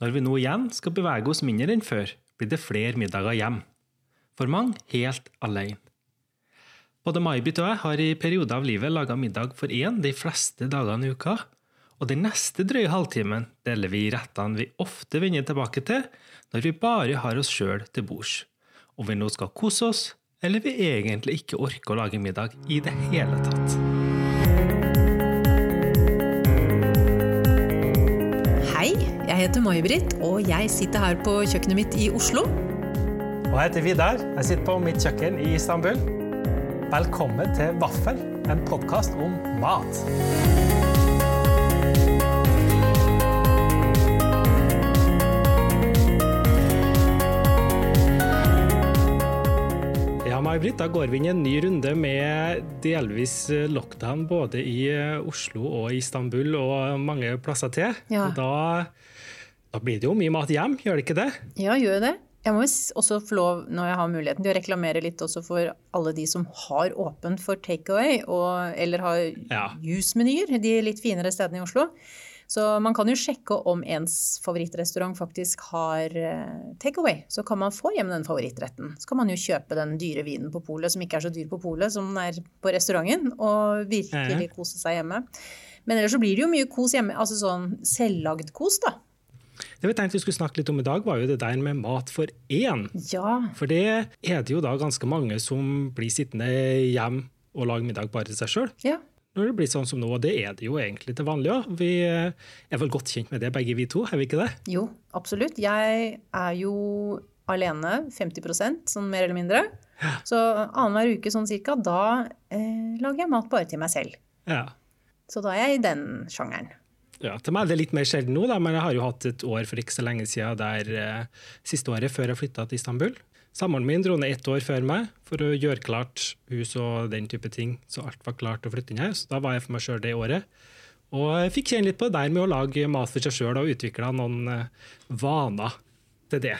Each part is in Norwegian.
Når vi nå igjen skal bevege oss mindre enn før, blir det flere middager hjem. For mange helt alene. Både May-Britt og jeg har i perioder av livet laga middag for én de fleste dagene i uka, og den neste drøye halvtimen deler vi rettene vi ofte vender tilbake til når vi bare har oss sjøl til bords, om vi nå skal kose oss, eller vi egentlig ikke orker å lage middag i det hele tatt. Jeg heter May-Britt, og jeg sitter her på kjøkkenet mitt i Oslo. Og jeg heter Vidar. Jeg sitter på mitt kjøkken i Istanbul. Velkommen til Vaffel, en podkast om mat. Ja, May-Britt, da går vi inn i en ny runde med delvis lockdown både i Oslo og Istanbul og mange plasser til. Ja. Og da, da blir det jo mye mat hjem, gjør det ikke det? Ja, gjør det? Jeg må også få lov, når jeg har muligheten, til å reklamere litt også for alle de som har åpent for takeaway, eller har Ja. jusmenyer, de litt finere stedene i Oslo. Så man kan jo sjekke om ens favorittrestaurant faktisk har eh, takeaway. Så kan man få hjem den favorittretten. Så kan man jo kjøpe den dyre vinen på polet, som ikke er så dyr på polet som den er på restauranten, og virkelig kose seg hjemme. Men ellers så blir det jo mye kos hjemme, altså sånn selvlagd kos, da. Det vi tenkte vi skulle snakke litt om i dag, var jo det der med mat for én. Ja, For det er det jo da ganske mange som blir sittende hjem og lage middag bare til seg sjøl. ja. Når det blir sånn som nå, og det er det jo egentlig til vanlig òg. Vi er vel godt kjent med det, begge vi to, er vi ikke det? Jo, absolutt. Jeg er jo alene 50% sånn mer eller mindre. Så annenhver uke sånn cirka, da eh, lager jeg mat bare til meg selv. Ja. Så da er jeg i den sjangeren. Ja. Til meg er det litt mer sjelden nå, da, men jeg har jo hatt et år for ikke så lenge siden der eh, siste året før jeg flytta til Istanbul. Samboeren min dro ned ett år før meg for å gjøre klart hus og den type ting, så alt var klart å flytte inn her. Så da var jeg for meg sjøl det året. Og jeg fikk kjenne litt på det der med å lage mat for seg sjøl, og utvikla noen eh, vaner til det.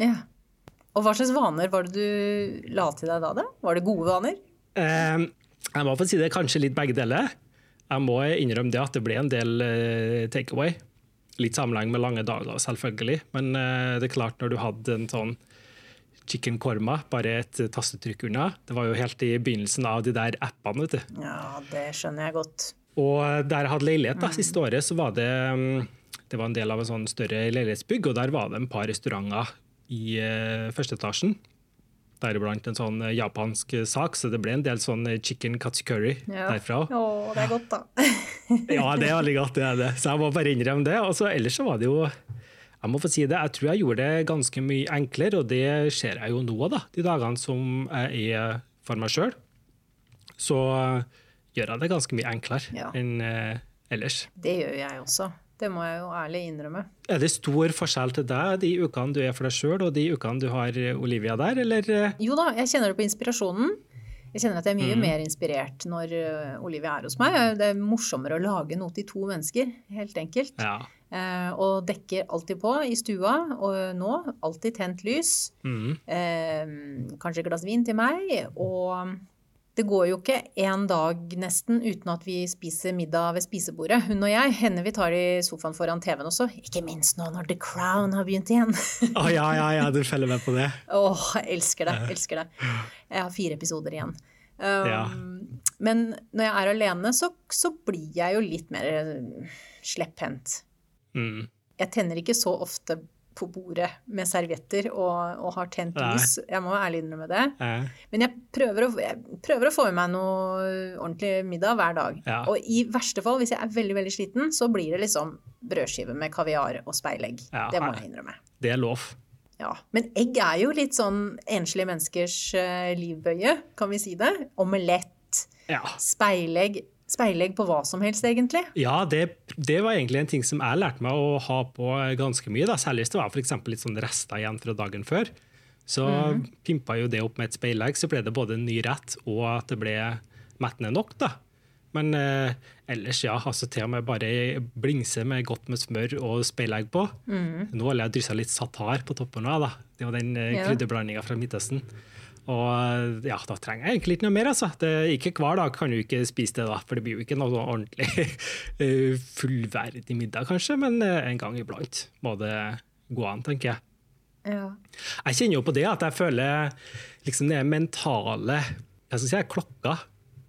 Ja. Og hva slags vaner var det du la til deg da? da? Var det gode vaner? Eh, jeg må få si det kanskje litt begge deler. Jeg må innrømme det at det ble en del uh, takeaway. Litt sammenheng med lange dager, selvfølgelig. Men uh, det er klart, når du hadde en sånn chicken korma, bare et tastetrykk unna Det var jo helt i begynnelsen av de der appene, vet du. Ja, det skjønner jeg godt. Og der jeg hadde leilighet da, siste året, så var det mm, det var en del av en sånn større leilighetsbygg, og der var det en par restauranter i uh, første etasjen. Deriblant en sånn eh, japansk sak, så det ble en del sånn eh, chicken katsukuri Ja. derfra. Å, det er godt, da. Ja, det er veldig godt, det er det. Så jeg må bare innrømme det. Og så ellers så var det jo jeg må få si det, jeg tror jeg gjorde det ganske mye enklere, og det ser jeg jo nå, da, de dagene som jeg er for meg sjøl. Så eh, gjør jeg det ganske mye enklere Ja. enn eh, ellers. Det gjør jeg også. Det må jeg jo ærlig innrømme. Er det stor forskjell til deg de ukene du er for deg sjøl, og de ukene du har eh, Olivia der, eller? eh? Jo da, jeg kjenner det på inspirasjonen. Jeg kjenner at jeg er mye mer inspirert når øh, Olivia er hos meg. Det er morsommere å lage noe til to mennesker, helt enkelt. Ja. Eh, og dekker alltid på i stua, og nå alltid tent lys. Mm. Eh, kanskje et glass vin til meg. Og det går jo ikke en dag nesten uten at vi spiser middag ved spisebordet. Hun og jeg. Henne vi tar i sofaen foran TV-en også. Ikke minst nå når The Crown har begynt igjen. Å ja, ja, ja, du følger med på det. Åh, jeg elsker det. Elsker det. Jeg har fire episoder igjen. Um, Ja. Men når jeg er alene, så, så blir jeg jo litt mer slepphendt. Mm. Jeg tenner ikke så ofte på bordet med servietter og, og har tent lys. Jeg må ærlig innrømme det. Nei. Men jeg prøver, å, jeg prøver å få i meg noe ordentlig middag hver dag. Ja. Og i verste fall, hvis jeg er veldig veldig sliten, så blir det liksom brødskive med kaviar og speilegg. Ja, det må jeg innrømme. det er lov. Ja, Men egg er jo litt sånn enslige menneskers eh, livbøye, kan vi si det. Omelett, Ja. speilegg. Speilegg på hva som helst, egentlig. Ja, det, det var egentlig en ting som jeg lærte meg å ha på ganske mye. Da. Særlig hvis det var for litt sånn rester igjen fra dagen før. Så pimpa jo det opp med et speilegg, så ble det både en ny rett og at det ble mettende nok. da. Men eh, ellers, ja. altså Til og med bare blingse med godt med smør og speilegg på. Nå har jeg dryssa litt satar på toppen av. da. Det var den eh, krydderblandinga fra Midtøsten. Og ja, da trenger jeg egentlig ikke noe mer. altså. Det, ikke Hver dag kan du ikke spise det, da, for det blir jo ikke noe sånn ordentlig eh, fullverdig middag, kanskje, men eh, en gang iblant må det gå an, tenker jeg. Ja. Jeg kjenner jo på det at jeg føler liksom det mentale jeg skal si, klokka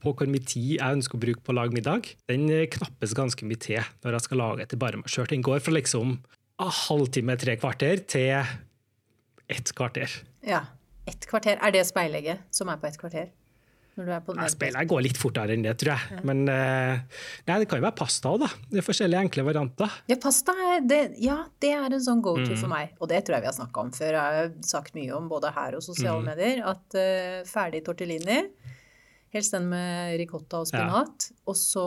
på hvor mye tid jeg ønsker å bruke på å lage middag, den knappes ganske mye til når jeg skal lage til bare meg sjøl. Den går fra liksom en halvtime, tre kvarter til ett kvarter. ja. Ett kvarter. Er det speilegget som er på ett kvarter? Når du er på Nei, Speilet går litt fortere enn det, tror jeg. Men eh, nei, det kan jo være pasta òg, da. Det er forskjellige enkle varianter. Ja, pasta det, ja, det er en sånn go-to Mm. for meg. Og det tror jeg vi har snakka om før. Jeg har sagt mye om både her og sosiale Mm. medier. At uh, ferdig tortellini, helst den med ricotta og spinat, og så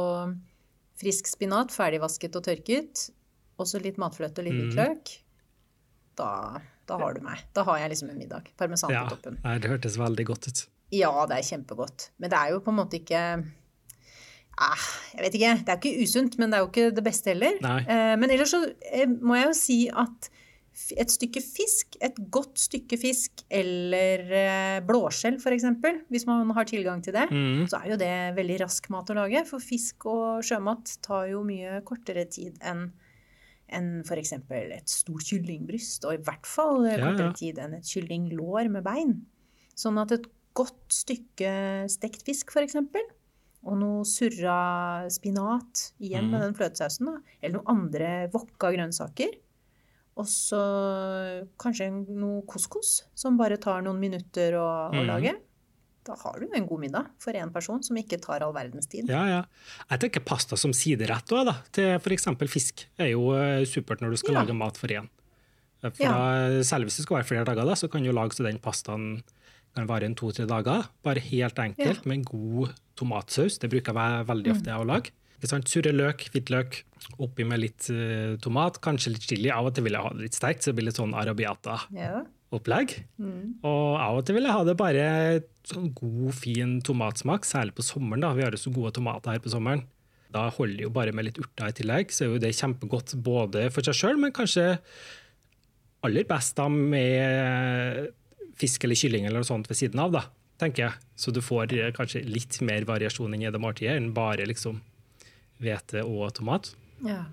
frisk spinat, ferdigvasket og tørket, og så litt matfløte og litt Mm. Da, da har du meg. Da har jeg liksom en middag. Parmesan Ja, på toppen. det hørtes veldig godt ut. Ja, det er kjempegodt. Men det er jo på en måte ikke ah, Jeg vet ikke. Det er ikke usunt, men det er jo ikke det beste heller. Eh, men ellers så eh, må jeg jo si at et stykke fisk, et godt stykke fisk, eller eh, blåskjell f.eks., hvis man har tilgang til det, Mm. så er jo det veldig rask mat å lage. For fisk og sjømat tar jo mye kortere tid enn enn f.eks. et stort kyllingbryst, og i hvert fall kortere ja. tid enn et kyllinglår med bein. Sånn at et godt stykke stekt fisk, f.eks., og noe surra spinat, igjen med Mhm. den fløtesausen, da, eller noen andre wokka grønnsaker, og så kanskje noe couscous, som bare tar noen minutter å, å Mhm. lage. Da har du en god middag for én person som ikke tar all verdens tid. Ja, ja. Jeg tenker pasta som siderett også, da, til f.eks. fisk. er jo eh, supert når du skal Ja. lage mat for én. For Ja. da, selv hvis det skal være flere dager, da, så kan du lage så den pastaen kan vare en to-tre dager. Bare helt enkelt med en god tomatsaus. Det bruker jeg veldig ofte jeg å lage. Ikke sant? Surre løk, hvitløk, oppi med litt uh, tomat, kanskje litt chili. Av og til vil jeg ha det litt sterkt, så det blir litt sånn arabiata-opplegg. Ja. Mm. Og av og til vil jeg ha det bare sånn god, fin tomatsmak, særlig på sommeren. da. Vi har jo så gode tomater her på sommeren. Da holder det jo bare med litt urter i tillegg, så er jo det kjempegodt både for seg sjøl, men kanskje aller best da med fisk eller kylling eller noe sånt ved siden av, da, tenker jeg. Så du får eh, kanskje litt mer variasjon inn i det måltidet enn bare liksom hvete og tomat. Ja.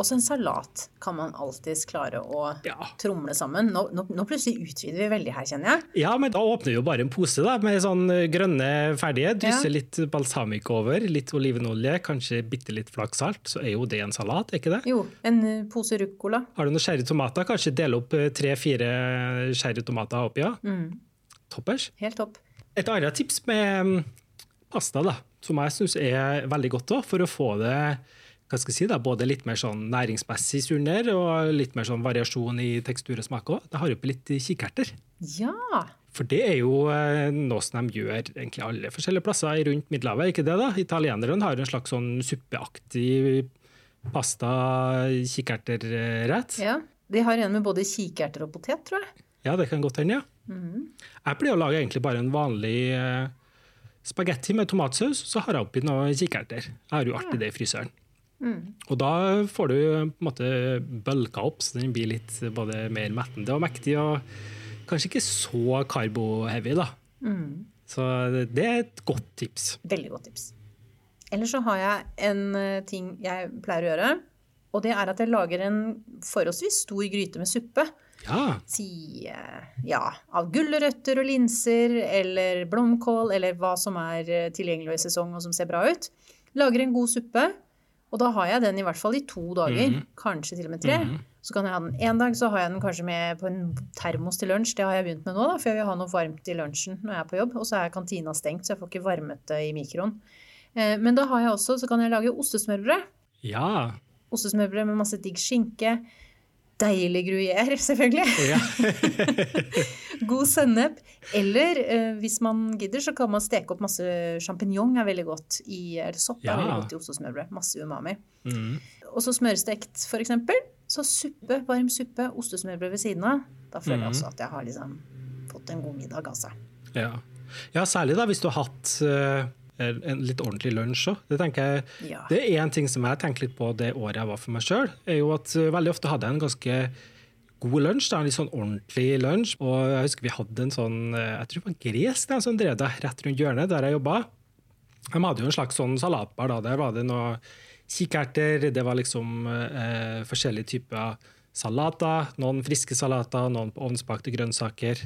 Også en salat kan man alltids klare å Ja. tromle sammen. Nå, nå, nå plutselig utvider vi veldig her, kjenner jeg. Ja, men da åpner vi jo bare en pose da, med sånn grønne ferdige. Drysser Ja. litt balsamico over, litt olivenolje, kanskje bitte litt flaksalt. Så er jo det en salat, er ikke det? Jo, en eh, pose ruccola. Har du noen sherry tomater, kanskje dele opp eh, tre-fire sherry tomater oppi, ja. Mm, Toppers. helt topp. Et annet tips med mm, pasta, da, som jeg syns er veldig godt også, for å få det hva skal jeg si da, både litt mer sånn næringsmessig surner og litt mer sånn variasjon i tekstur og smak òg. Det har oppi litt kikerter. Ja! For det er jo eh, noe som de gjør egentlig alle forskjellige plasser rundt Middelhavet, ikke det da? Italienerne har en slags sånn suppeaktig pasta-kikerterrett. ja. De har en med både kikerter og potet, tror jeg. Ja, det kan godt hende, ja. Mhm. Jeg pleier å lage egentlig bare en vanlig eh, spagetti med tomatsaus, så har jeg oppi noen kikerter. Jeg har jo alltid det i fryseren. Mm. Og da får du på en måte bølka opp, så den blir litt både mer mettende og mektig, og kanskje ikke så karboheavy, da. Mm. Så det er et godt tips. Veldig godt tips. Ellers så har jeg en eh, ting jeg pleier å gjøre. Og det er at jeg lager en forholdsvis stor gryte med suppe. Ja, Si ja, av gulrøtter og linser eller blomkål eller hva som er eh, tilgjengelig i sesong og som ser bra ut. Lager en god suppe. Og da har jeg den i hvert fall i to dager, Mhm. kanskje til og med tre. Mhm. Så kan jeg ha den en dag, så har jeg den kanskje med på en termos til lunsj. Det har jeg begynt med nå, da, for jeg vil ha noe varmt i lunsjen når jeg er på jobb. Og så er kantina stengt, så jeg får ikke varmet det i mikroen. Eh, Men da har jeg også, så kan jeg lage ostesmørbrød. ja. Ostesmørbrød med masse digg skinke. Deilig gruyère, selvfølgelig. ja. God sennep. Eller eh, hvis man gidder, så kan man steke opp masse sjampinjong. er veldig godt i, Eller sopp Ja. er veldig godt i ostesmørbrød. Masse umami. Mm. Og så smørstekt, for eksempel. Så suppe, varm suppe, ostesmørbrød ved siden av. Da føler jeg Mhm. også at jeg har liksom fått en god middag, altså. Ja. ja, særlig da hvis du har hatt eh, en litt ordentlig lunsj òg. Det, Ja. det er en ting som jeg tenker litt på det året jeg var for meg sjøl, er jo at eh, veldig ofte hadde jeg en ganske god lunsj. da, Litt sånn ordentlig lunsj. Og jeg husker vi hadde en sånn eh, jeg tror det var gresk den som drev det rett rundt hjørnet der jeg jobba. De hadde jo en slags sånn salatbar. da, Der var det noe kikerter, det var liksom eh, forskjellige typer salater. Noen friske salater, noen ovnsbakte grønnsaker.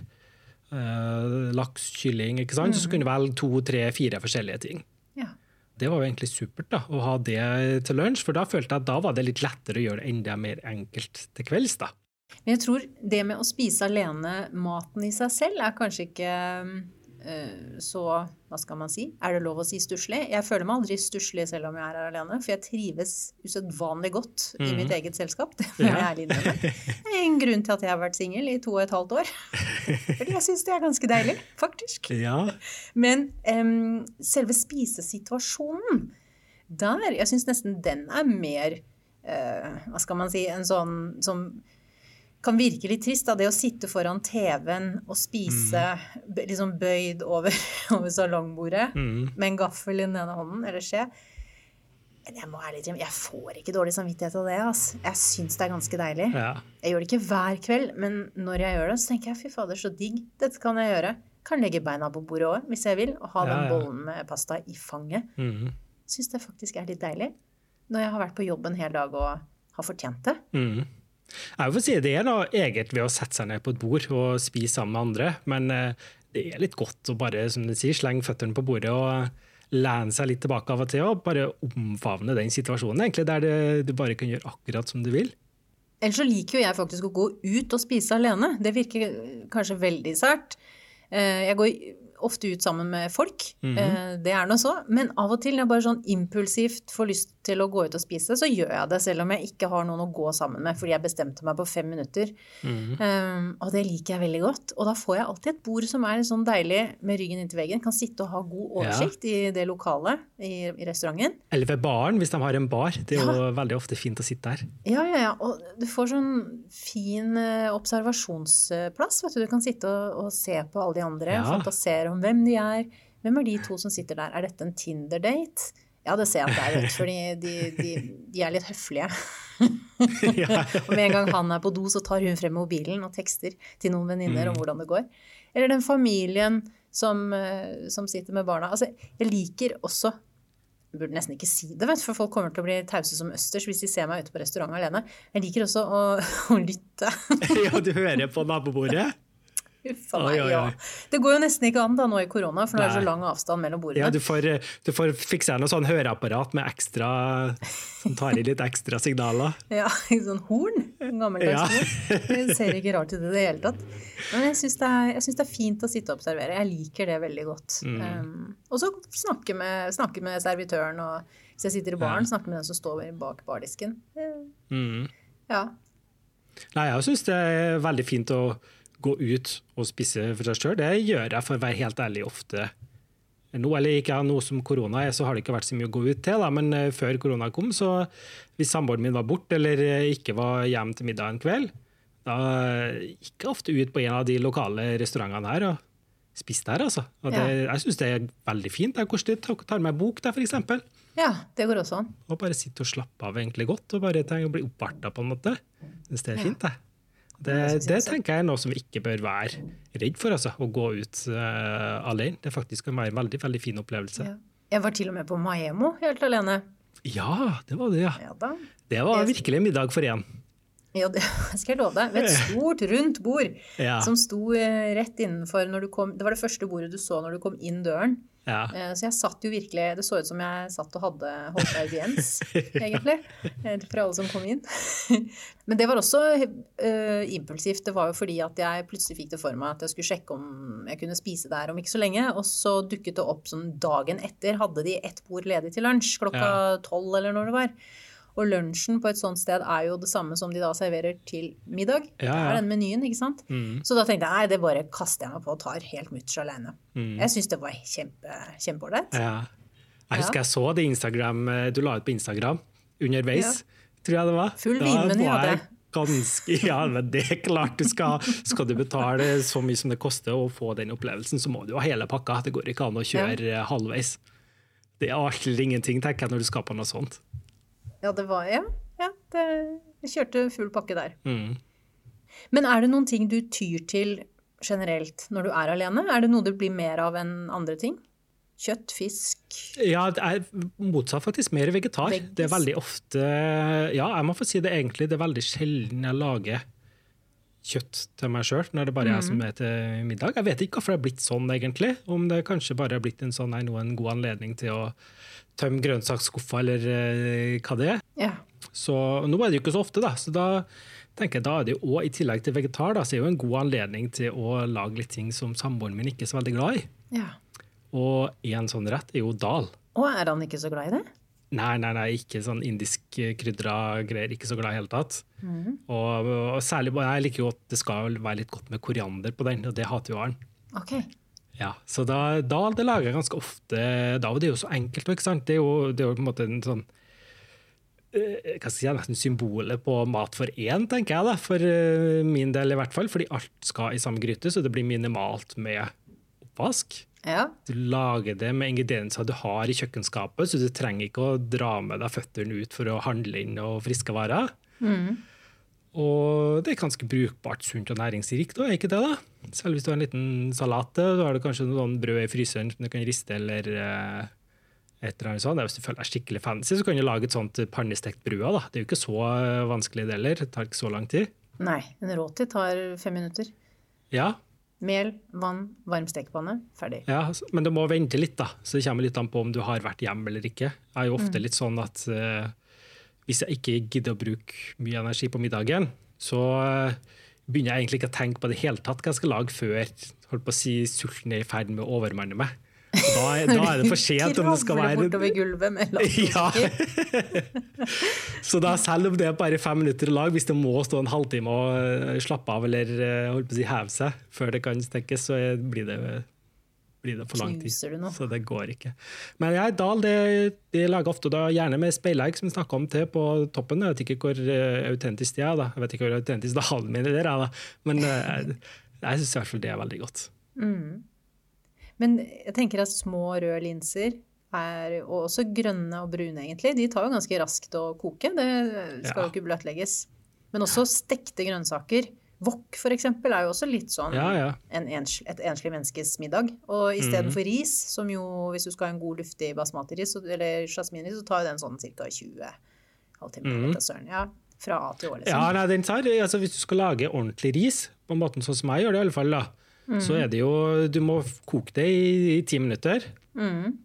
Eh, laks, kylling. ikke sant? Så kunne du velge to, tre, fire forskjellige ting. Ja. Det var jo egentlig supert da, å ha det til lunsj, for da følte jeg at da var det litt lettere å gjøre det enda mer enkelt til kvelds. da. Men jeg tror det med å spise alene maten i seg selv er kanskje ikke eh, så Hva skal man si? Er det lov å si stusslig? Jeg føler meg aldri stusslig selv om jeg er her alene, for jeg trives usedvanlig godt i mitt eget selskap. Det må jeg ærlig innrømme. En grunn til at jeg har vært singel i to og et halvt år. Fordi jeg syns det er ganske deilig, faktisk. Ja, Men um, selve spisesituasjonen, der Jeg syns nesten den er mer uh, Hva skal man si En sånn som kan virke litt trist. Da, det å sitte foran TV-en og spise mm. liksom bøyd over, over salongbordet mm. med en gaffel i den ene hånden, eller skje. Men jeg må ærlig innrømme, jeg får ikke dårlig samvittighet av det. ass. Jeg syns det er ganske deilig. ja. Jeg gjør det ikke hver kveld, men når jeg gjør det, så tenker jeg fy fader, så digg. Dette kan jeg gjøre. Kan legge beina på bordet òg, hvis jeg vil, og ha Ja, den bollen med pasta i fanget. Mm. Syns det faktisk er litt deilig. Når jeg har vært på jobb en hel dag og har fortjent det. Mm. Jeg får si Det er noe eget ved å sette seg ned på et bord og spise sammen med andre, men eh, det er litt godt å bare som du sier, slenge føttene på bordet og lene seg litt tilbake av og til og bare omfavne den situasjonen, egentlig, der det, du bare kan gjøre akkurat som du vil. Ellers så liker jo jeg faktisk å gå ut og spise alene. Det virker kanskje veldig sært. Eh, Jeg går ofte ut sammen med folk. Eh, Det er nå så. Men av og til når jeg bare sånn impulsivt får lyst til å gå ut og spise, så gjør jeg det, selv om jeg ikke har noen å gå sammen med, fordi jeg bestemte meg på fem minutter. Um, og det liker jeg veldig godt. Og da får jeg alltid et bord som er sånn deilig med ryggen inntil veggen. Kan sitte og ha god oversikt i det lokalet i, i restauranten. Eller ved baren, hvis de har en bar. Det er jo veldig ofte fint å sitte der. Ja, ja, ja. Og du får sånn fin eh, observasjonsplass. Vet du. du kan sitte og, og se på alle de andre, Ja. fantasere om hvem de er. Hvem er de to som sitter der? Er dette en Tinder-date? Ja, det ser jeg at det er, fordi de, de, de er litt høflige. Og med en gang han er på do, så tar hun frem mobilen og tekster til noen venninner om hvordan det går. Eller den familien som, eh, som sitter med barna. Altså, jeg liker også jeg burde nesten ikke si det, vet, for folk kommer til å bli tause som østers hvis de ser meg ute på restaurant alene. Jeg liker også å, å lytte. ja, du hører på nabobordet? Uff a meg, ja. Det går jo nesten ikke an da nå i korona, for nå er det så lang avstand mellom bordene. Ja, du får, du får fikse deg noe sånn høreapparat med ekstra Som tar i litt ekstra signaler. Ja, sånn horn. Gammeldags Ja. horn. Det ser ikke rart ut i det hele tatt. Men jeg syns det, det er fint å sitte og observere. Jeg liker det veldig godt. Mm. Um, og så snakke med, snakke med servitøren, og hvis jeg sitter i baren, snakke med den som står bak bardisken. Mm. Ja. Nei, jeg syns det er veldig fint å gå ut og spise for seg sjøl. Det gjør jeg, for å være helt ærlig, ofte. Nå, eller ikke nå som korona er, så har det ikke vært så mye å gå ut til, da, men eh, før korona kom, så hvis samboeren min var borte eller eh, ikke var hjemme til middag en kveld, da gikk jeg ofte ut på en av de lokale restaurantene her og spiste der, altså. Og det, Jeg syns det er veldig fint. Jeg koster, tar med bok der, eksempel. ja, det går også an. Og bare sitte og slappe av egentlig godt, og bare tenke å bli oppvarta på en måte. Syns det er Ja, fint, jeg det det, tenker jeg er noe som vi ikke bør være redd for, altså. Å gå ut uh, alene. Det faktisk kan være en veldig, veldig fin opplevelse. Ja. Jeg var til og med på Maemo helt alene. Ja, det var det, ja. Ja. Det var virkelig en middag for én. Ja, det skal jeg love deg. Ved et stort, rundt bord Ja. som sto eh, rett innenfor når du kom Det var det første bordet du så når du kom inn døren. Ja. Eh, Så jeg satt jo virkelig Det så ut som jeg satt og hadde holdt audiens, egentlig. eh, For alle som kom inn. Men det var også uh, impulsivt. Det var jo fordi at jeg plutselig fikk det for meg at jeg skulle sjekke om jeg kunne spise der om ikke så lenge. Og så dukket det opp sånn dagen etter hadde de ett bord ledig til lunsj klokka tolv eller når det var. Og lunsjen på et sånt sted er jo det samme som de da serverer til middag. Ja, Det ja. er den menyen, ikke sant. Mm. Så da tenkte jeg nei, det bare kaster jeg meg på og tar helt mutters alene. Mm. Jeg syns det var kjempe, kjempeålreit. ja. Jeg husker jeg så det Instagram eh, du la ut på Instagram underveis, tror jeg det var. Full vinmeny hadde jeg. Ganske, ja, men det er klart du skal. Skal du betale så mye som det koster å få den opplevelsen, så må du ha hele pakka. Det går ikke an å kjøre eh, halvveis. Det er alt eller ingenting, tenker jeg, når du skaper noe sånt. Ja, det var Ja, ja det, jeg kjørte full pakke der. Mm. Men er det noen ting du tyr til generelt når du er alene? Er det noe det blir mer av enn andre ting? Kjøtt, fisk Ja, det er motsatt faktisk. Mer vegetar. Veggis. Det er veldig ofte Ja, jeg må få si det egentlig. Det er veldig sjelden jeg lager kjøtt til meg sjøl når det bare er jeg som er til middag. Jeg vet ikke hvorfor det er blitt sånn, egentlig. Om det kanskje bare er blitt en sånn nei, nå en god anledning til å tømme grønnsaksskuffa, eller eh, hva det er. Ja. Så nå er det jo ikke så ofte, da. Så da tenker jeg da er det jo i tillegg til vegetar, da, så er det jo en god anledning til å lage litt ting som samboeren min ikke er så veldig glad i. ja. Og en sånn rett er jo dal. Og er han ikke så glad i det? Nei, nei, nei, ikke sånn indisk krydra greier. Ikke så glad i det hele tatt. Og, og særlig jeg liker jo at det skal være litt godt med koriander på den, og det hater jo han. Ok. Ja, så da, da det lager jeg ganske ofte da, og det er jo så enkelt. ikke sant? Det er jo, det er jo på en måte en sånn eh, hva skal jeg si, nesten symbolet på mat for én, tenker jeg, da, for eh, min del i hvert fall. Fordi alt skal i samme gryte, så det blir minimalt med oppvask. Ja. Du lager det med ingredienser du har i kjøkkenskapet, så du trenger ikke å dra med deg føttene ut for å handle inn og friske varer. Og det er ganske brukbart, sunt og næringsrikt, da, er ikke det? da? Selv hvis du har en liten salat, da har du kanskje noen brød i fryseren som du kan riste, eller eh, et eller annet sånt. Hvis du føler deg skikkelig fancy, så kan du lage et sånt pannestekt brød. da. Det er jo ikke så eh, vanskelig det heller, det tar ikke så lang tid. Nei, en råti tar fem minutter. Ja, Mel, vann, varm stekepanne, ferdig. Ja, men du må vente litt, da. Så det kommer litt an på om du har vært hjemme eller ikke. Jeg er jo ofte litt sånn at eh, hvis jeg ikke gidder å bruke mye energi på middagen, så eh, begynner jeg egentlig ikke å tenke på det hele tatt hva jeg skal lage før holdt på å si, sulten er i ferd med å overmanne meg. Da, da er det for sent om det skal være bortover gulvet med Ja. Så da selv om det er bare fem minutter å lage, hvis det må stå en halvtime og eh, slappe av eller eh, holdt på å si, heve seg før det kan stekkes, så blir det, blir det for lang tid. Så det går ikke. Men jeg, dal det, de lager ofte da, gjerne med speilegg, som vi snakka om til på toppen. Jeg vet ikke hvor uh, autentisk det er, da. Jeg vet ikke hvor autentisk dalen min er, da. men uh, jeg syns i hvert fall det er veldig godt. Men jeg tenker at små røde linser, er, og også grønne og brune egentlig, de tar jo ganske raskt å koke. Det skal Ja. jo ikke bløtlegges. Men også stekte grønnsaker. Wok for eksempel er jo også litt sånn Ja, ja. en ens, et enslig menneskes middag. Og istedenfor ris, som jo hvis du skal ha en god luftig basmati-ris eller jasminris, så tar jo den sånn ca. 20 halvtimer. Mm. søren. Ja, fra A til Å, liksom. Ja, nei, den tar, altså Hvis du skal lage ordentlig ris, på måten sånn som jeg gjør det, i alle fall, da, så er det jo Du må koke det i ti minutter. Mm.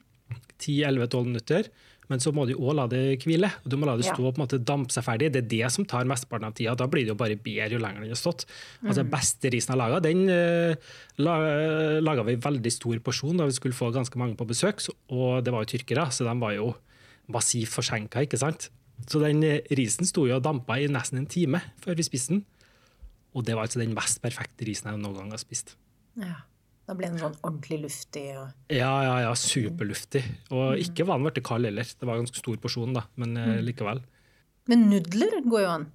10-11-12 minutter. Men så må du òg la det hvile. Du må la det stå og på en måte dampe seg ferdig. Det er det som tar mesteparten av tida. Da blir det jo bare bedre jo lenger den har stått. Altså, Den beste risen jeg laga, den uh, laga vi veldig stor porsjon da vi skulle få ganske mange på besøk. Og det var jo tyrkere, så de var jo massivt forsinka, ikke sant. Så den eh, risen sto jo og dampa i nesten en time før vi spiste den. Og det var altså den mest perfekte risen jeg noen gang har spist. Ja. Da ble den sånn ordentlig luftig og Ja, ja, ja, superluftig. Og ikke vanvittig kald heller. Det var en ganske stor porsjon, da, men mm. likevel. Men nudler går jo an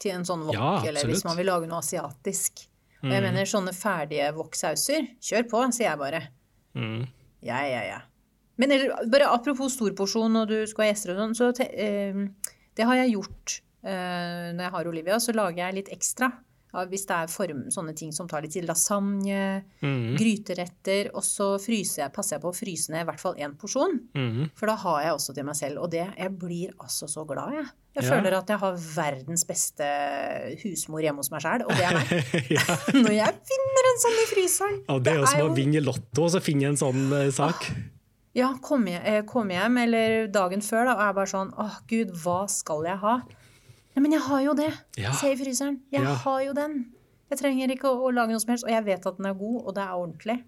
til en sånn wok, Ja, eller hvis man vil lage noe asiatisk. Og jeg mener sånne ferdige wok-sauser, kjør på, sier jeg bare. Mm. Ja, ja, ja. Men eller, bare apropos storporsjon og du skal ha gjester og sånn, så te, eh, det har jeg gjort eh, når jeg har Olivia, så lager jeg litt ekstra. Ja, hvis det er form, sånne ting som tar litt tid. Lasagne, Mm. gryteretter. Og så jeg, passer jeg på å fryse ned i hvert fall én porsjon. Mm. For da har jeg også til meg selv. Og det, jeg blir altså så glad, jeg. Jeg Ja. føler at jeg har verdens beste husmor hjemme hos meg sjæl, og det er meg. ja. Når jeg finner en sånn i fryseren. Ja, det er jo som å vinne Lotto så finne en sånn eh, sak. Ja, komme hjem, kom hjem eller dagen før da, og er bare sånn Åh, gud, hva skal jeg ha? Nei, men jeg har jo det. Ja. Se i fryseren. Jeg Ja. har jo den. Jeg trenger ikke å, å lage noe som helst. Og jeg vet at den er god, og det er ordentlig.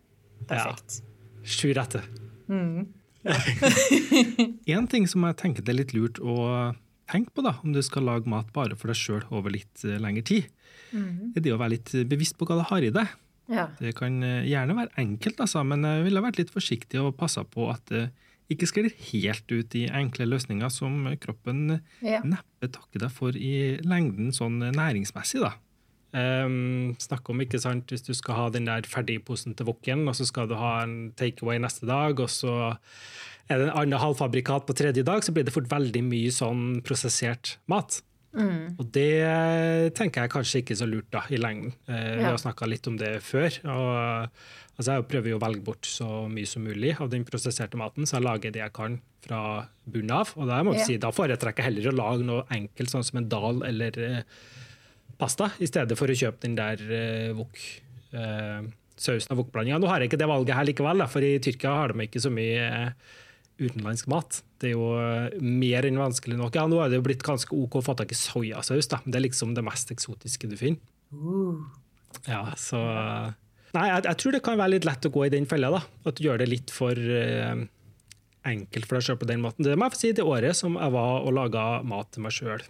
Perfekt. Sju rette. Mm. en ting som jeg tenker det er litt lurt å tenke på da, om du skal lage mat bare for deg sjøl over litt eh, lengre tid, Mm. er det å være litt bevisst på hva du har i deg. Ja. Det kan eh, gjerne være enkelt, altså, men jeg ville vært litt forsiktig og passa på at ikke sklir helt ut i enkle løsninger som kroppen Ja. neppe takker deg for i lengden sånn næringsmessig. da. Um, snakk om ikke sant, hvis du skal ha den der ferdigposen til wokken, og så skal du ha en takeaway neste dag, og så er det en annen halvfabrikat på tredje dag, så blir det fort veldig mye sånn prosessert mat. Mm. Og det tenker jeg kanskje ikke er så lurt da, i lengden. Eh, Vi har snakka litt om det før. og altså Jeg prøver jo å velge bort så mye som mulig av den prosesserte maten, så jeg lager det jeg kan fra bunnen av. Og da, må jeg si, da foretrekker jeg heller å lage noe enkelt, sånn som en dal eller eh, pasta, i stedet for å kjøpe den der eh, wok. Eh, sausen av wok-blandinga. Nå har jeg ikke det valget her likevel, da, for i Tyrkia har de ikke så mye eh, utenlandsk mat. Det er jo eh, mer enn vanskelig nok. Ja, nå er det jo blitt ganske OK å få tak i soyasaus, da. det er liksom det mest eksotiske du finner. Uh. Ja, så Nei, jeg, jeg tror det kan være litt lett å gå i den fella, da. At du gjør det litt for uh, enkelt for deg sjøl på den måten. Det må jeg få si, det året som jeg var og laga mat til meg sjøl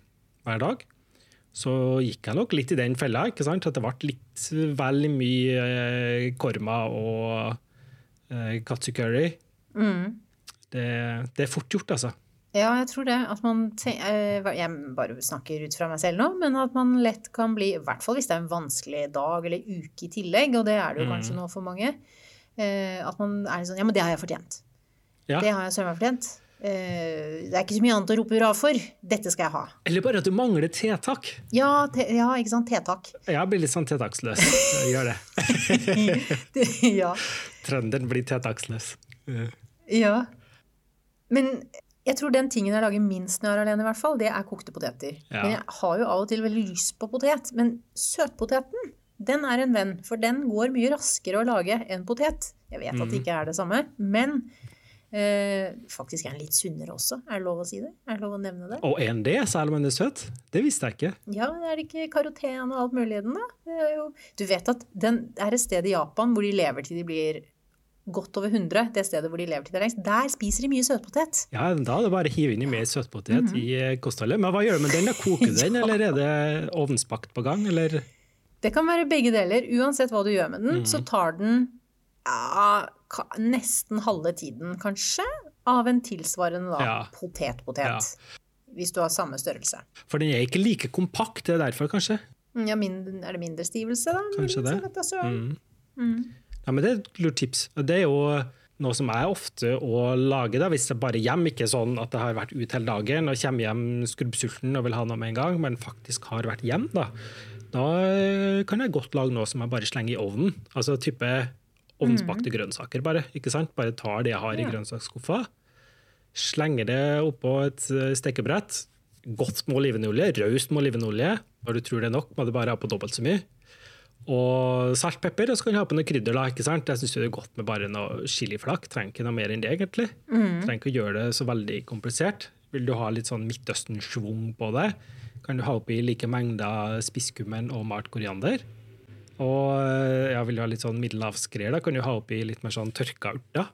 hver dag, så gikk jeg nok litt i den fella. ikke sant? At det ble litt vel mye uh, korma og uh, katsu curry. Mm. Det, det er fort gjort, altså. Ja, jeg tror det. At man eh, Jeg bare snakker ut fra meg selv nå, men at man lett kan bli, i hvert fall hvis det er en vanskelig dag eller uke i tillegg, og det er det jo Mm. kanskje nå for mange, eh, at man er sånn Ja, men det har jeg fortjent. Ja. Det har jeg søren meg fortjent. Eh, Det er ikke så mye annet å rope hurra for. Dette skal jeg ha. Eller bare at du mangler tiltak. Ja, te, ja ikke sant. Tiltak. Jeg blir litt sånn tiltaksløs. Jeg gjør det. ja. Trønderen blir tiltaksløs. Ja. Men jeg tror den tingen jeg lager minst når jeg er alene, i hvert fall, det er kokte poteter. Ja. Men jeg har jo av og til veldig lyst på potet. Men søtpoteten, den er en venn. For den går mye raskere å lage enn potet. Jeg vet at det ikke er det samme, men eh, faktisk er den litt sunnere også. Er det lov å si det? Er det lov å nevne det? Og en det, særlig om den er søt? Det visste jeg ikke. Ja, er det ikke karoten og alt mulig i den, da? Det er jo... Du vet at den er et sted i Japan hvor de lever til de blir godt over 100, det stedet hvor de lever til det lengst. Der spiser de mye søtpotet. Ja, Da er det bare å hive inn i mer søtpotet i eh, kostholdet. Men hva gjør du med den? da? Koker du den, eller er det ovnsbakt på gang? Eller? Det kan være begge deler. Uansett hva du gjør med den, så tar den ja, nesten halve tiden, kanskje, av en tilsvarende da, Ja. potet-potet. Ja. Hvis du har samme størrelse. For den er ikke like kompakt, det er derfor, kanskje? Ja, mindre, er det mindre stivelse, da? Kanskje det. Da søren. Mm. Ja, men Det er et lurt tips. Det er jo noe som jeg ofte å lage da, hvis jeg bare hjem, ikke sånn at jeg har vært ute hele dagen og kommer hjem skrubbsulten og vil ha noe med en gang, men faktisk har vært hjem, da. Da eh, kan jeg godt lage noe som jeg bare slenger i ovnen. Altså type ovnsbakte grønnsaker, bare. ikke sant? Bare tar det jeg har i Ja. grønnsaksskuffa, slenger det oppå et eh, stekebrett. Godt med olivenolje, raust med olivenolje. Når du tror det er nok, må du bare ha på dobbelt så mye og saltpepper, og så kan du ha på noe krydder. da, ikke sant? Jeg syns det er godt med bare noe chiliflak. Trenger ikke noe mer enn det, egentlig. Trenger ikke å gjøre det så veldig komplisert. Vil du ha litt sånn Midtøsten-schwung på det, kan du ha oppi like mengder spisskummen og malt koriander. Og ja, vil du ha litt sånn middelhavsgreier, da kan du ha oppi litt mer sånn tørka urter.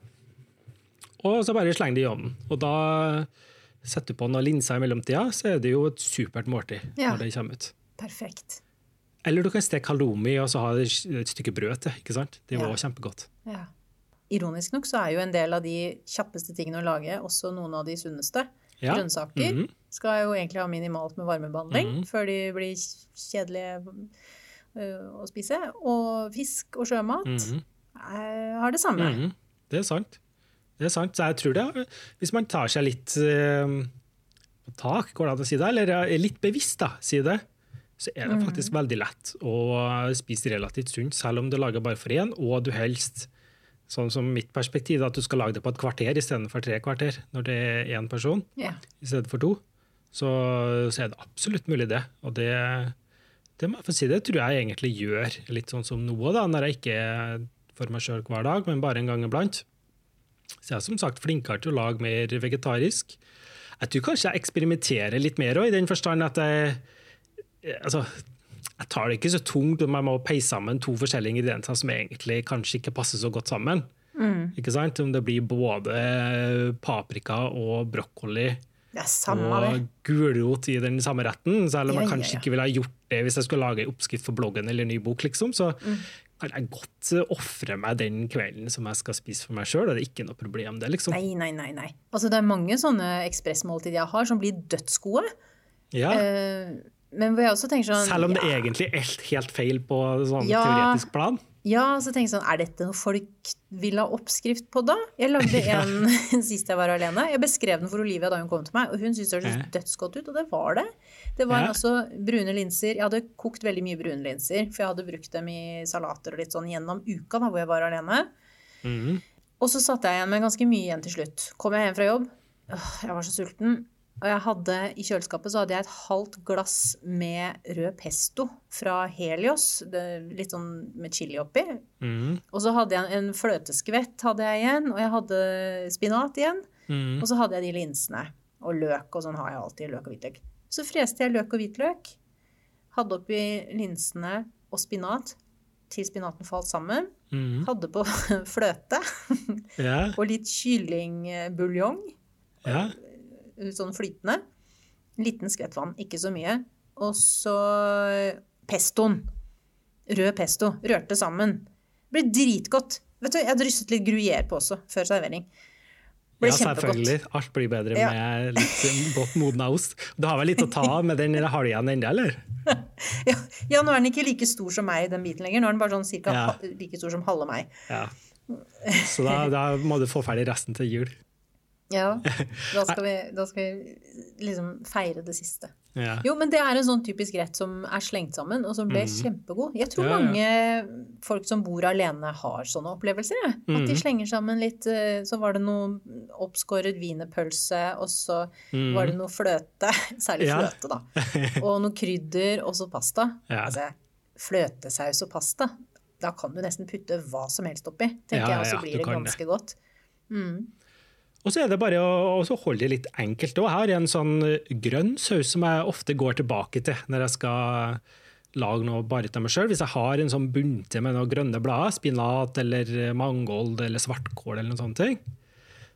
Og så bare sleng det i ovnen. Og da setter du på noen linser i mellomtida, så er det jo et supert måltid Ja. når det kommer ut. Perfekt. Eller du kan steke halloumi og så ha et stykke brød til. ikke sant? Det er jo Ja. kjempegodt. Ja. Ironisk nok så er jo en del av de kjappeste tingene å lage også noen av de sunneste. Ja. Grønnsaker Mhm. skal jo egentlig ha minimalt med varmebehandling Mhm. før de blir kjedelige øh, å spise. Og fisk og sjømat Mhm. er, har det samme. Mhm. Det er sant. Det er sant. Så jeg tror det, hvis man tar seg litt på tak, går det an å si det, eller er litt bevisst, da, si det, så er det faktisk veldig lett å spise relativt sunt, selv om du lager bare for én, og du helst Sånn som mitt perspektiv, at du skal lage det på et kvarter istedenfor tre kvarter når det er én person. yeah. i stedet for to, så, så er det absolutt mulig det. Og det, det må jeg få si, det tror jeg egentlig gjør litt sånn som nå, da, når jeg ikke er for meg sjøl hver dag, men bare en gang iblant. Så jeg er som sagt flinkere til å lage mer vegetarisk. Jeg tror kanskje jeg eksperimenterer litt mer òg, i den forstand at jeg altså, jeg tar det ikke så tungt om jeg må peise sammen to forskjellige ingredienser som egentlig kanskje ikke passer så godt sammen. Ikke sant? Om det blir både paprika og brokkoli Det er samme og det. gulrot i den samme retten, selv om Ja, jeg ja, kanskje ja. ikke ville ha gjort det hvis jeg skulle lage en oppskrift for bloggen eller en ny bok, liksom. Så Mm. kan jeg godt eh, ofre meg den kvelden som jeg skal spise for meg sjøl, det er ikke noe problem, det, liksom. Nei, nei, nei. nei. Altså, det er mange sånne ekspressmåltid jeg har som blir dødsgode. Ja. Eh, men hvor jeg også tenker sånn Selv om det ja, egentlig er helt, helt feil på sånn Ja. teoretisk plan. Ja, så tenker jeg sånn, er dette noe folk vil ha oppskrift på da? Jeg lagde en sist jeg var alene. Jeg beskrev den for Olivia da hun kom til meg, og hun syntes det hørtes dødsgodt ut, og det var det. Det var Ja. altså brune linser. Jeg hadde kokt veldig mye brune linser, for jeg hadde brukt dem i salater og litt sånn gjennom uka da hvor jeg var alene. Mm. Og så satt jeg igjen med ganske mye igjen til slutt. Kom jeg hjem fra jobb, jeg var så sulten. Og jeg hadde, i kjøleskapet så hadde jeg et halvt glass med rød pesto fra Helios. Litt sånn med chili oppi. Mm. Og så hadde jeg en fløteskvett hadde jeg igjen, og jeg hadde spinat igjen. Mm. Og så hadde jeg de linsene. Og løk, og sånn har jeg alltid. Løk og hvitløk. Så freste jeg løk og hvitløk. Hadde oppi linsene og spinat til spinaten falt sammen. Mm. Hadde på fløte Yeah. og litt kyllingbuljong. ja. Sånn flytende. Liten skvett vann, ikke så mye. Og så pestoen. Rød pesto. Rørte sammen. Ble dritgodt. Vet du, Jeg hadde rystet litt gruyère på også, før servering. Ble ja, selvfølgelig. Alt blir bedre Ja. med litt eh, godt modna ost. Du har vel litt å ta av med den, har ennå, eller? Ja, ja, nå er den ikke like stor som meg, den biten lenger. Nå er den bare sånn cirka Ja. like stor som halve meg. Ja. Så da, da må du få ferdig resten til jul. Ja, da skal vi, da skal vi liksom feire det siste. Ja. Jo, men det er en sånn typisk rett som er slengt sammen, og som ble kjempegod. Jeg tror Mm. Ja, ja. mange folk som bor alene har sånne opplevelser. Mm. At de Mm. slenger sammen litt eh, Så var det noe oppskåret wienerpølse, og så var det noe fløte. Særlig Mm. Fløte, da. Og noe krydder, og så pasta. Ja. Altså, fløtesaus og pasta. Da kan du nesten putte hva som helst oppi, tenker jeg, og så blir det ganske ganske godt. Mm. Og så er det bare å, holde det litt enkelt. Og jeg har en sånn grønn saus som jeg ofte går tilbake til når jeg skal lage noe bare til meg sjøl. Hvis jeg har en sånn bunte med noen grønne blader, spinat eller mangold eller svartkål eller noen sånne ting,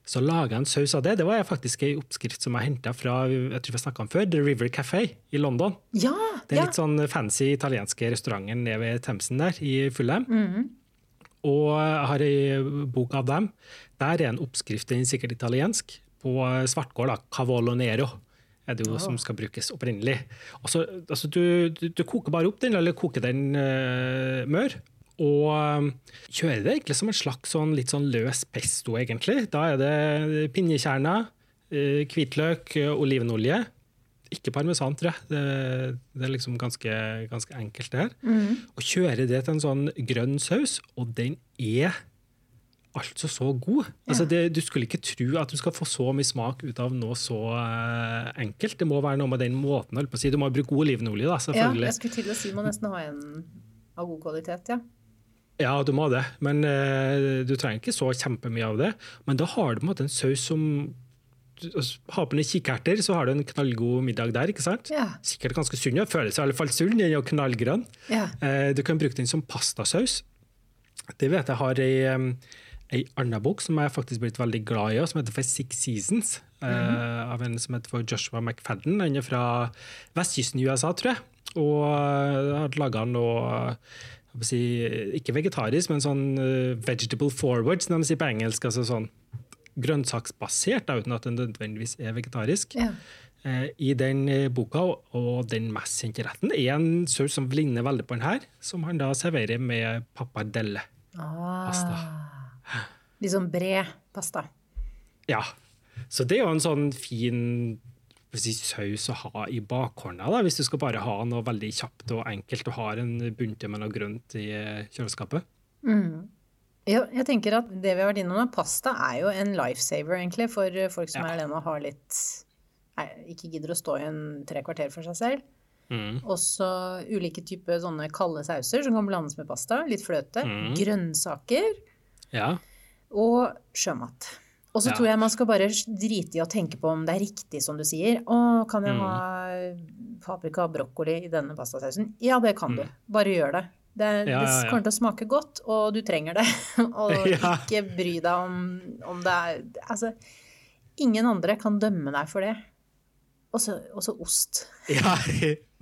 så lager jeg en saus av det. Det var faktisk ei oppskrift som jeg henta fra jeg tror snakket om før, The River Café i London. Ja! Det er ja. litt sånn fancy italienske restauranten nede ved Themsen der i Fulham. Og har ei bok av dem. Der er en oppskrift, den er sikkert italiensk, på svartkål. Cavolo nero er det jo som skal brukes opprinnelig. Altså, altså, du, du, du koker bare opp den, eller koker den uh, mør. Og eh, kjører det egentlig som en slags sånn, litt sånn løs pesto, egentlig. Da er det pinjekjerner, eh, hvitløk, olivenolje. Ikke parmesan, tror jeg. Det, det er liksom ganske, ganske enkelt, det her. Og kjøre det til en sånn grønn saus, og den er altså så god. Altså det, du skulle ikke tro at du skal få så mye smak ut av noe så uh, enkelt. Det må være noe med den måten. holdt på å si. Du må bruke god olivenolje, da, ja, selvfølgelig. jeg skulle til å si må nesten ha en av god kvalitet, ja. Ja, du må det, men uh, du trenger ikke så kjempemye av det. Men da har du på en måte en saus som Har på noen kikkerter, så har du en knallgod middag der. ikke sant? Ja. Sikkert ganske sunn. ja. Føles i alle fall sunn. Den er jo knallgrønn. Ja. Eh, Du kan bruke den som pastasaus. Det vet jeg har ei, ei annen bok som jeg er faktisk blitt veldig glad i, som heter for Six Seasons. eh, Av en som heter for Joshua McFadden. Han er fra vestkysten i USA, tror jeg. Og eh, har laga noe jeg si, ikke vegetarisk, men sånn vegetable forward, som de sier på engelsk. altså sånn grønnsaksbasert, da, uten at den nødvendigvis er vegetarisk. Ja. Eh, I den eh, boka, og den mest kjente retten, er en saus som ligner veldig på den her, som han da serverer med pappardelle. Ah. Litt sånn bred pasta. Ja. Så det er jo en sånn fin saus å ha i bakhånda, da, hvis du skal bare ha noe veldig kjapt og enkelt og har en bunte med noe grønt i kjøleskapet. kjøleskapet. Ja, jeg tenker at det vi har vært innom nå, pasta er jo en lifesaver egentlig for folk som Ja. er alene og har litt nei, ikke gidder å stå i en tre kvarter for seg selv. Mm. Også ulike typer sånne kalde sauser som kan blandes med pasta. Litt fløte. Mm. Grønnsaker. Ja. Og sjømat. Og så Ja. tror jeg man skal bare drite i å tenke på om det er riktig, som du sier. Å, kan jeg Mm. ha paprika og brokkoli i denne pastasausen? Ja, det kan du. Bare gjør det. Det, ja, Ja, ja, det, kommer til å smake godt, og du trenger det. og ikke bry deg om, om det er Altså, ingen andre kan dømme deg for det. Og så ost. ja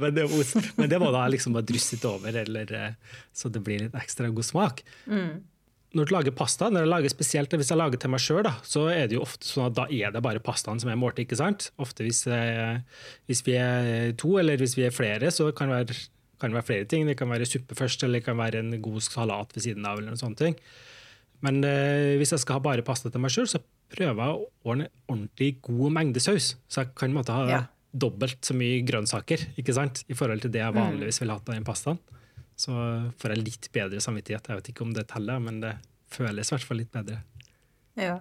men, det, ost. men det må da liksom bare drysset over, eller, eh, så det blir litt ekstra god smak. Mm. Når du lager pasta, når jeg lager spesielt hvis jeg lager til meg sjøl, så er det jo ofte sånn at da er det bare pastaen som er målt. ikke sant? Ofte hvis, eh, hvis vi er to, eller hvis vi er flere, så kan det være kan være flere ting. Det kan være suppe først, eller det kan være en god salat ved siden av. eller noen sånne ting. Men eh, hvis jeg skal ha bare pasta til meg sjøl, så prøver jeg å ordne ordentlig god mengde saus. Så jeg kan måtte ha Ja. dobbelt så mye grønnsaker ikke sant? i forhold til det jeg vanligvis ville hatt av den pastaen. Så får jeg litt bedre samvittighet. Jeg vet ikke om det teller, men det føles i hvert fall litt bedre. Ja.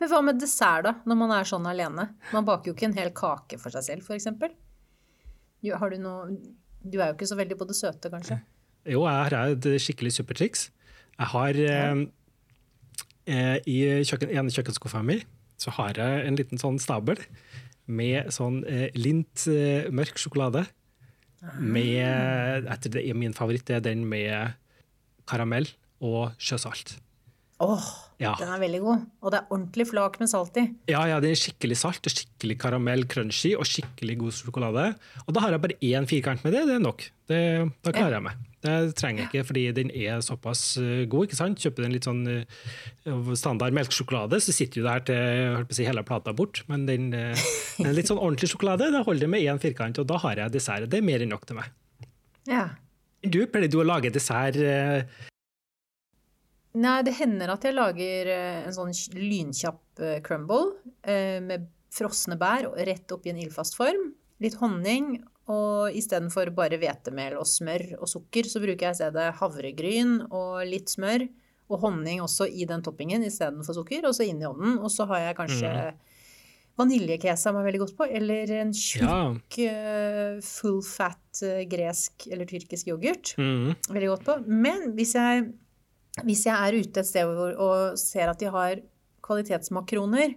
Men hva med dessert, da, når man er sånn alene? Man baker jo ikke en hel kake for seg selv, f.eks. Har du noe Du er jo ikke så veldig på det søte, kanskje? Jo, jeg har et skikkelig supertriks. Jeg har eh, eh, I kjøkken, en kjøkkenskuffa mi så har jeg en liten sånn stabel med sånn eh, lint eh, mørk sjokolade. Med etter det, Min favoritt er den med karamell og sjøsalt. Åh, Ja. den er veldig god. Og det er ordentlig flak med salt i. Ja, ja, det er skikkelig salt og skikkelig karamell, crunchy og skikkelig god sjokolade. Og da har jeg bare én firkant med det, det er nok. Det, da klarer jeg meg. Det trenger jeg ikke, fordi den er såpass eh, god. ikke sant? Kjøper du en litt sånn eh, standard melkesjokolade, så sitter det her til si, hele plata bort. Men den, den litt sånn ordentlig sjokolade, da holder det med én firkant, og da har jeg dessert. Det er mer enn nok til meg. Ja. Du, pleier du å lage dessert? Nei, det hender at jeg lager eh, en sånn lynkjapp eh, crumble eh, med frosne bær rett rett oppi en ildfast form. Litt honning, og istedenfor bare hvetemel og smør og sukker, så bruker jeg i stedet havregryn og litt smør. Og honning også i den toppingen istedenfor sukker, og så inn i ovnen. Og så har jeg kanskje vaniljekesa meg veldig godt på, eller en tjukk ja. full fat gresk eller tyrkisk yoghurt mm, veldig godt på. Men hvis jeg, hvis jeg er ute et sted hvor, og ser at de har kvalitetsmakroner,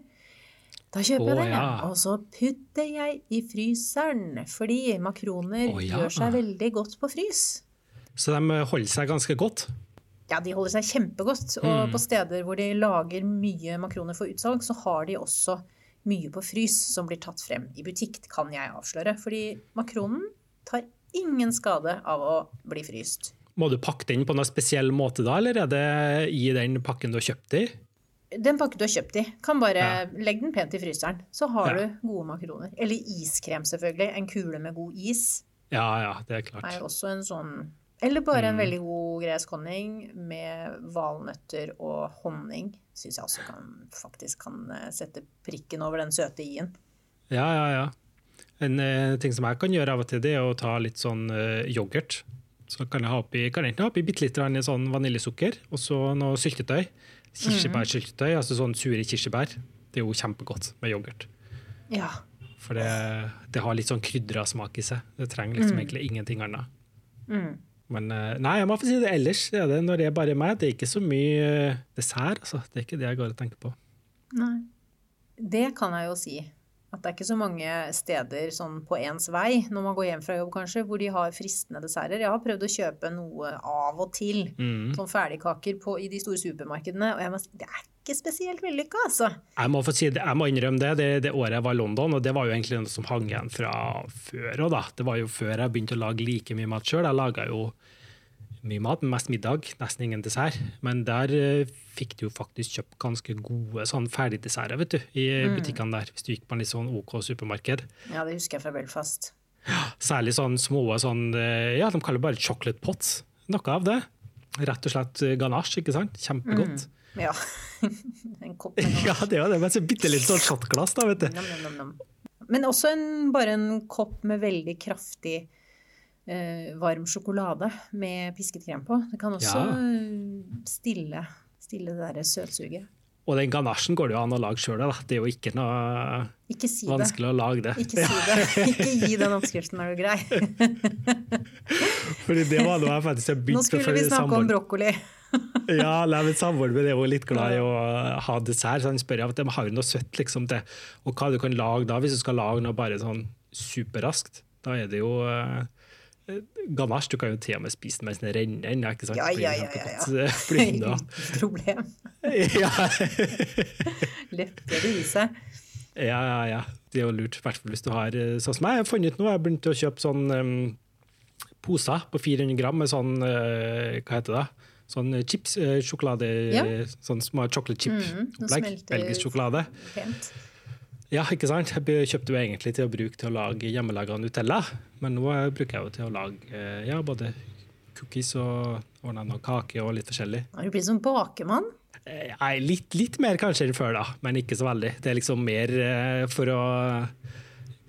da kjøper jeg det. ja. Og så putter jeg i fryseren, fordi makroner Å, ja. gjør seg veldig godt på frys. så de holder seg ganske godt. Ja, de holder seg kjempegodt. Og Mm. på steder hvor de lager mye makroner for utsalg, så har de også mye på frys som blir tatt frem i butikk, kan jeg avsløre. Fordi makronen tar ingen skade av å bli fryst. Må du pakke den på noen spesiell måte da, eller er det i den pakken du har kjøpt i? Den pakken du har kjøpt i, kan bare Ja. legge den pent i fryseren. Så har Ja. du gode makroner. Eller iskrem, selvfølgelig. En kule med god is Ja, ja, det er klart. Er også en sånn Eller bare en Mm. veldig god gresk honning med valnøtter og honning. Syns jeg også kan, faktisk kan eh, sette prikken over den søte i-en. Ja, ja, ja. En eh, ting som jeg kan gjøre av og til, det er å ta litt sånn eh, yoghurt. Så kan jeg ha oppi, kan jeg ha oppi bitte litt sånn vaniljesukker, og så noe syltetøy. Kirsebærsyltetøy, altså sånn sure kirsebær. Det er jo kjempegodt med yoghurt. Ja. For det, det har litt sånn krydra smak i seg. Det trenger liksom egentlig ingenting annet. Mm. Men eh, nei, jeg må få si det ellers. Er det, når det er bare meg, det er ikke så mye dessert. Altså. Det er ikke det jeg går og tenker på. Nei. Det kan jeg jo si. At det er ikke så mange steder sånn på ens vei, når man går hjem fra jobb kanskje, hvor de har fristende desserter. Jeg har prøvd å kjøpe noe av og til. Mm. Sånn ferdigkaker på, i de store supermarkedene. Og jeg må si, det er ikke spesielt vellykka, altså. Jeg må, få si jeg må innrømme det, det, det året jeg var i London, og det var jo egentlig noe som hang igjen fra før òg, da. Det var jo før jeg begynte å lage like mye mat sjøl. Jeg laga jo mye mat, mest middag, nesten ingen dessert. Men der eh, fikk du jo faktisk kjøpt ganske gode sånn ferdigdesserter vet du, i butikkene der, hvis du gikk på en litt sånn OK supermarked. Ja, det husker jeg fra Belfast. Ja, Særlig sånn små sånn, eh, ja, de kaller det bare chocolate pots. Noe av det. Rett og slett ganasje, ikke sant? Kjempegodt. Ja. en kopp med. Ja, det var det, men så bitte litt sånn shotglass, da, vet du. Nom, nom, nam. Men også en, bare en kopp med veldig kraftig varm sjokolade med pisket krem på. Det kan også Ja. eh, stille, stille det derre søtsuget. Og den ganasjen går det jo an å lage sjøl, da. Det er jo ikke noe Ikke si det. vanskelig å lage det. Ikke si det. Ikke gi den oppskriften, er du grei. Fordi det var noe jeg faktisk har Nå skulle vi snakke om brokkoli. Ja, nei, men Samboeren min er jo litt glad i å ha dessert, så han spør om de har noe søtt liksom, til. Og hva du kan lage da, hvis du skal lage noe bare sånn superraskt. Da er det jo uh, ganache. Du kan jo til og med spise den mens den renner. ikke sant? Ja, ja, ja, ja, ja. eh. Ingen problem. ja. Lett gjør det i seg. Ja, ja, ja. Det er jo lurt, i hvert fall hvis du har eh, sånn som jeg. Har funnet nå, jeg har begynt å kjøpe sånn um, poser på 400 gram med sånn, uh, hva heter det? Sånn eh, chips, uh, sjokolade, Ja. sånn små chocolate chip-opplegg. smelter. Belgisk sjokolade. Pent. Ja, ikke sant? Jeg kjøpte jo egentlig til å bruke til å lage hjemmelaga Nutella, men nå bruker jeg jo til å lage eh, ja, både cookies og ordne noe kake og litt forskjellig. Har du blitt som bakemann? Eh, Nei, litt, litt mer kanskje enn før, da, men ikke så veldig. Det er liksom mer eh, for å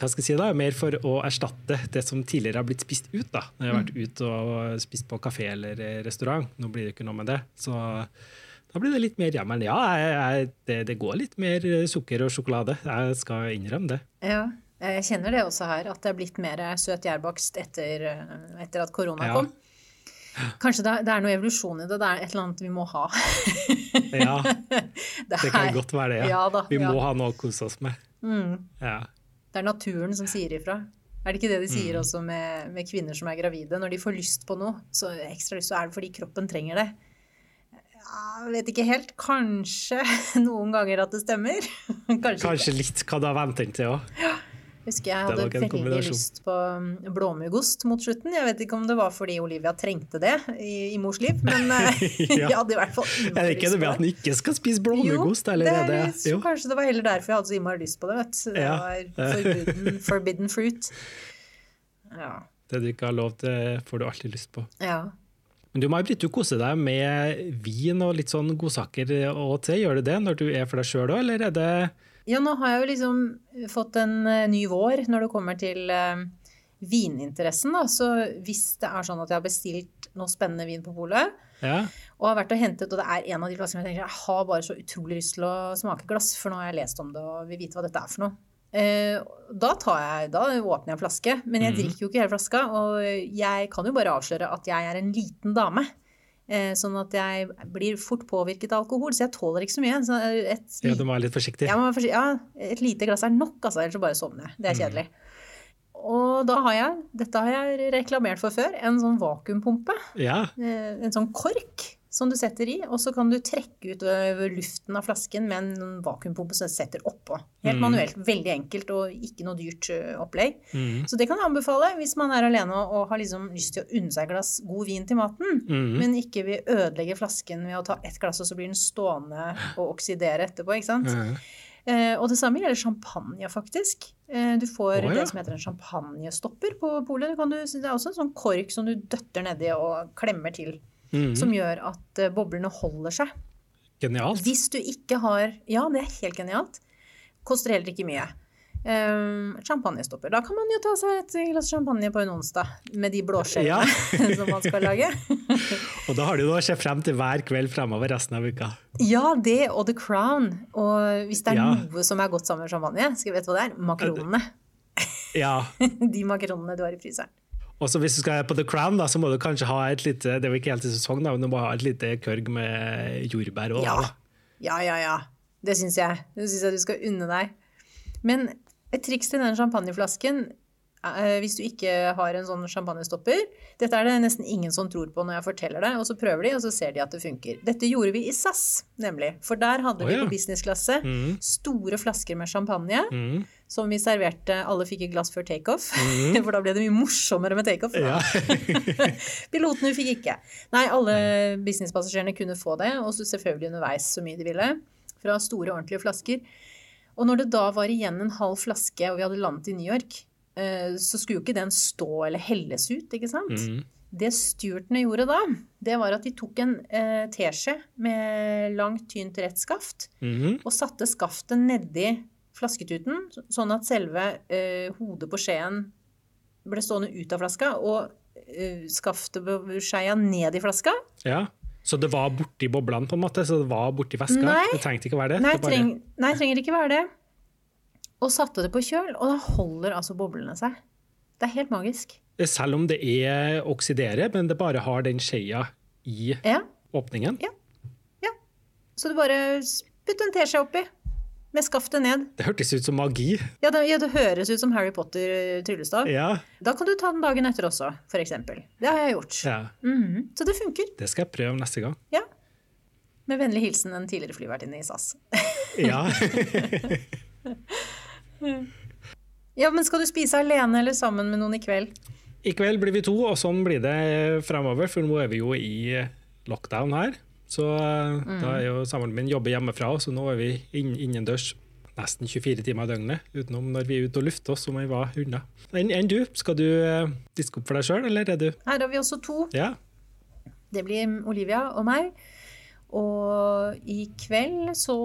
hva skal jeg si da, mer for å erstatte det som tidligere har blitt spist ut. da, Når jeg har vært ute og spist på kafé eller restaurant. Nå blir det ikke noe med det. Så da blir det litt mer hjemme. Men ja, jeg, jeg, det, det går litt mer sukker og sjokolade. Jeg skal innrømme det. Ja, jeg kjenner det også her, at det er blitt mer søt gjærbakst etter, etter, at korona Ja. kom. Kanskje det er, det er noe evolusjon i det. Det er et eller annet vi må ha. Ja, Det, kan godt være det. Ja. Ja da, Vi må ja. ha noe å kose oss med. Mm. Ja. Det er naturen som sier ifra. Er det ikke det de Mm. sier også med, med kvinner som er gravide? Når de får lyst på noe, så ekstra lyst, så er det fordi kroppen trenger det. Ja, Jeg vet ikke helt. Kanskje noen ganger at det stemmer. Kanskje. Kanskje litt hva du har vent deg til òg. Husker jeg hadde veldig lyst på um, blåmuggost mot slutten. Jeg vet ikke om det var fordi Olivia trengte det i, i mors liv, men eh, Ja. jeg hadde i hvert fall Er det ikke lyst det på med at en ikke skal spise blåmuggost? Det det, jo. kanskje det var heller derfor jeg hadde så innmari lyst på det. vet du. Det Ja. var forbidden, forbidden fruit. Ja. det du ikke har lov til, får du alltid lyst på. ja. Men du May-Britt, du koser deg med vin og litt sånn godsaker og te. Gjør du det når du er for deg sjøl òg, eller er det Ja, nå har jeg jo liksom fått en eh, ny vår når det kommer til eh, vininteressen. Da. Så hvis det er sånn at jeg har bestilt noe spennende vin på polet, Ja? og har vært og hentet, og det er en av de glassene jeg tenker jeg har bare så utrolig lyst til å smake glass, for nå har jeg lest om det og vil vite hva dette er for noe. Eh, da, tar jeg, da åpner jeg en flaske, men jeg Mhm. drikker jo ikke hele flaska. Og jeg kan jo bare avsløre at jeg er en liten dame. Eh, sånn at jeg blir fort påvirket av alkohol, så jeg tåler ikke så mye. Så et, ja, du må være litt forsiktig. være. Ja, et lite glass er nok, altså, ellers så bare sovner jeg. Det er kjedelig. Og da har jeg, dette har jeg reklamert for før, en sånn vakuumpumpe. Ja, eh, En sånn kork som du setter i, og så kan du trekke ut ø, luften av flasken med en vakuumpumpe som du setter oppå. Helt Mm. manuelt. Veldig enkelt og ikke noe dyrt opplegg. Mm. Så det kan jeg anbefale hvis man er alene og, har liksom lyst til å unne seg et glass god vin til maten, Mm. men ikke vil ødelegge flasken ved å ta ett glass, og så blir den stående og oksidere etterpå. ikke sant? Ja. Eh, og det samme gjelder champagne, faktisk. Eh, du får oh, ja. det som heter en champagnestopper på polet. Du- Det er også en sånn kork som du døtter nedi og klemmer til, Mm. som gjør at eh, boblene holder seg. Genialt. Hvis du ikke har Ja, det er helt genialt. Koster heller ikke mye. Um, champagnestopper. Da kan man jo ta seg et glass champagne på en onsdag med de blåskjellene Ja. som man skal lage. Og da har du noe å se frem til hver kveld fremover resten av uka. Ja, det og The Crown. Og hvis det er Ja. noe som er godt sammen med champagne, skal vi vite hva det er? Makronene. Ja. De makronene du har i fryseren. Og så hvis du skal på The Crown, da, så må du kanskje ha et lite Det er ikke helt i sesong, da, men du må ha et lite kørg med jordbær og Ja. Ja, ja, ja. Det syns jeg. Det syns jeg du skal unne deg. Men et triks til den champagneflasken eh, hvis du ikke har en sånn champagnestopper Dette er det nesten ingen som tror på når jeg forteller det, og så prøver de, og så ser de at det funker. Dette gjorde vi i SAS, nemlig. For der hadde Å, vi på businessklasse Mm. store flasker med champagne Mm. Som vi serverte. Alle fikk et glass før takeoff, for da ble det mye morsommere med takeoff. Ja. Pilotene fikk ikke. Nei, alle businesspassasjerene kunne få det, og så selvfølgelig underveis så mye de ville. Fra store, ordentlige flasker. Og når det da var igjen en halv flaske, og vi hadde landet i New York, eh, så skulle jo ikke den stå eller helles ut, ikke sant? Mm. Det styrtene gjorde da, det var at de tok en eh, teskje med langt, tynt, rett skaft, Mhm. og satte skaftet nedi flasketuten, sånn at selve eh, hodet på skjeen ble stående ut av flaska, og eh, skaftet på skeia ned i flaska. ja. Så det var borti boblene, på en måte? Så det var borti væska? Nei. Det trengte ikke være det? Nei, det bare- treng, nei, trenger ikke være det. Og satte det på kjøl, og da holder altså boblene seg. Det er helt magisk. Selv om det er oksidere, men det bare har den skeia i Ja, åpningen? Ja. så du bare putter en teskje oppi, med skaftet ned. Det hørtes ut som magi. Ja det, ja, det høres ut som Harry Potter-tryllestav. Ja, Da kan du ta den dagen etter også, eksempel. Det har jeg gjort. ja. Mhm, Så det funker. Det skal jeg prøve neste gang. Ja. Med vennlig hilsen en tidligere flyvertinne i SAS. Ja. Ja, men skal du spise alene eller sammen med noen i kveld? I kveld blir vi to, og sånn blir det fremover, for nå er vi jo i lockdown her. Så mm. da er jo samboeren min jobber hjemmefra, så nå er vi inn, innendørs. nesten 24 timer i døgnet, utenom når vi er ute og lufter oss, som vi var unna. Enn en du? Skal du eh, diske opp for deg sjøl, eller er du Her har vi også to. Ja. Det blir Olivia og meg. Og i kveld så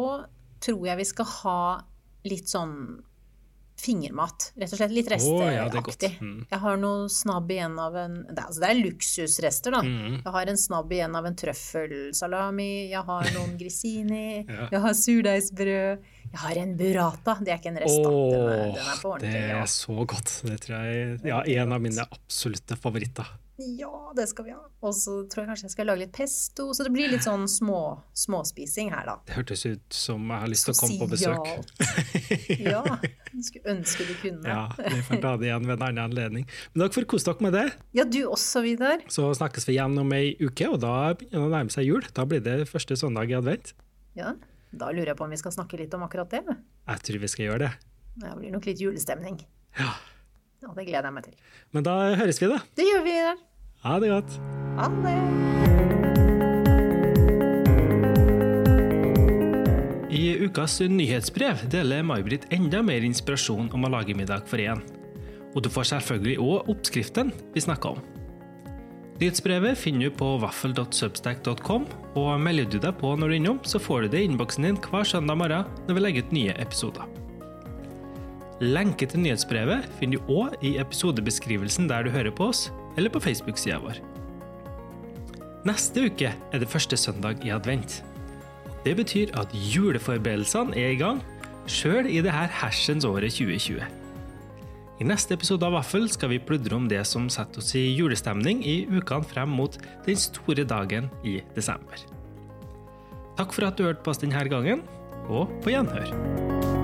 tror jeg vi skal ha litt sånn fingermat. Rett og slett litt Å, ja, det er godt. resteaktig. Mm. Jeg har noe snabb igjen av en Det er, altså, det er luksusrester, da. Mm. Jeg har en snabb igjen av en trøffelsalami, jeg har noen grissini, Ja. jeg har surdeigsbrød, jeg har en burrata. Det er ikke en rest, da. Den er, den er på ordentlig. det er Ja. så godt. Det tror jeg ja, en av mine absolutte favoritter. Ja, det skal vi ha. Og så tror jeg kanskje jeg skal lage litt pesto. Så det blir litt sånn små, småspising her, da. Det hørtes ut som jeg har lyst til å komme på besøk. Ja. Skulle ønske du kunne. Ja, vi får ta det igjen ved en annen anledning. Men dere får kose dere med det. Ja, du også, Vidar. Så snakkes vi igjen om ei uke, og da begynner det å nærme seg jul. Da blir det første søndag i advent. Ja, da lurer jeg på om vi skal snakke litt om akkurat det. Jeg tror vi skal gjøre det. Det blir nok litt julestemning. Ja. Ja, det gleder jeg meg til. Men da høres vi, da. Det gjør vi, Vidar. Ha det godt. Ha det. I ukas nyhetsbrev deler May-Britt enda mer inspirasjon om å lage middag for én. Og du får selvfølgelig òg oppskriften vi snakker om. Nyhetsbrevet finner du på vaffel.substack.com, og melder du deg på når du er innom, så får du det i innboksen din hver søndag morgen når vi legger ut nye episoder. Lenke til nyhetsbrevet finner du òg i episodebeskrivelsen der du hører på oss, eller på Facebook-sida vår. Neste uke er det første søndag i advent. Det betyr at juleforberedelsene er i gang, sjøl i det her hersens året 2020. I neste episode av Vaffel skal vi pludre om det som setter oss i julestemning i ukene frem mot den store dagen i desember. Takk for at du hørte på oss denne gangen, og på gjenhør.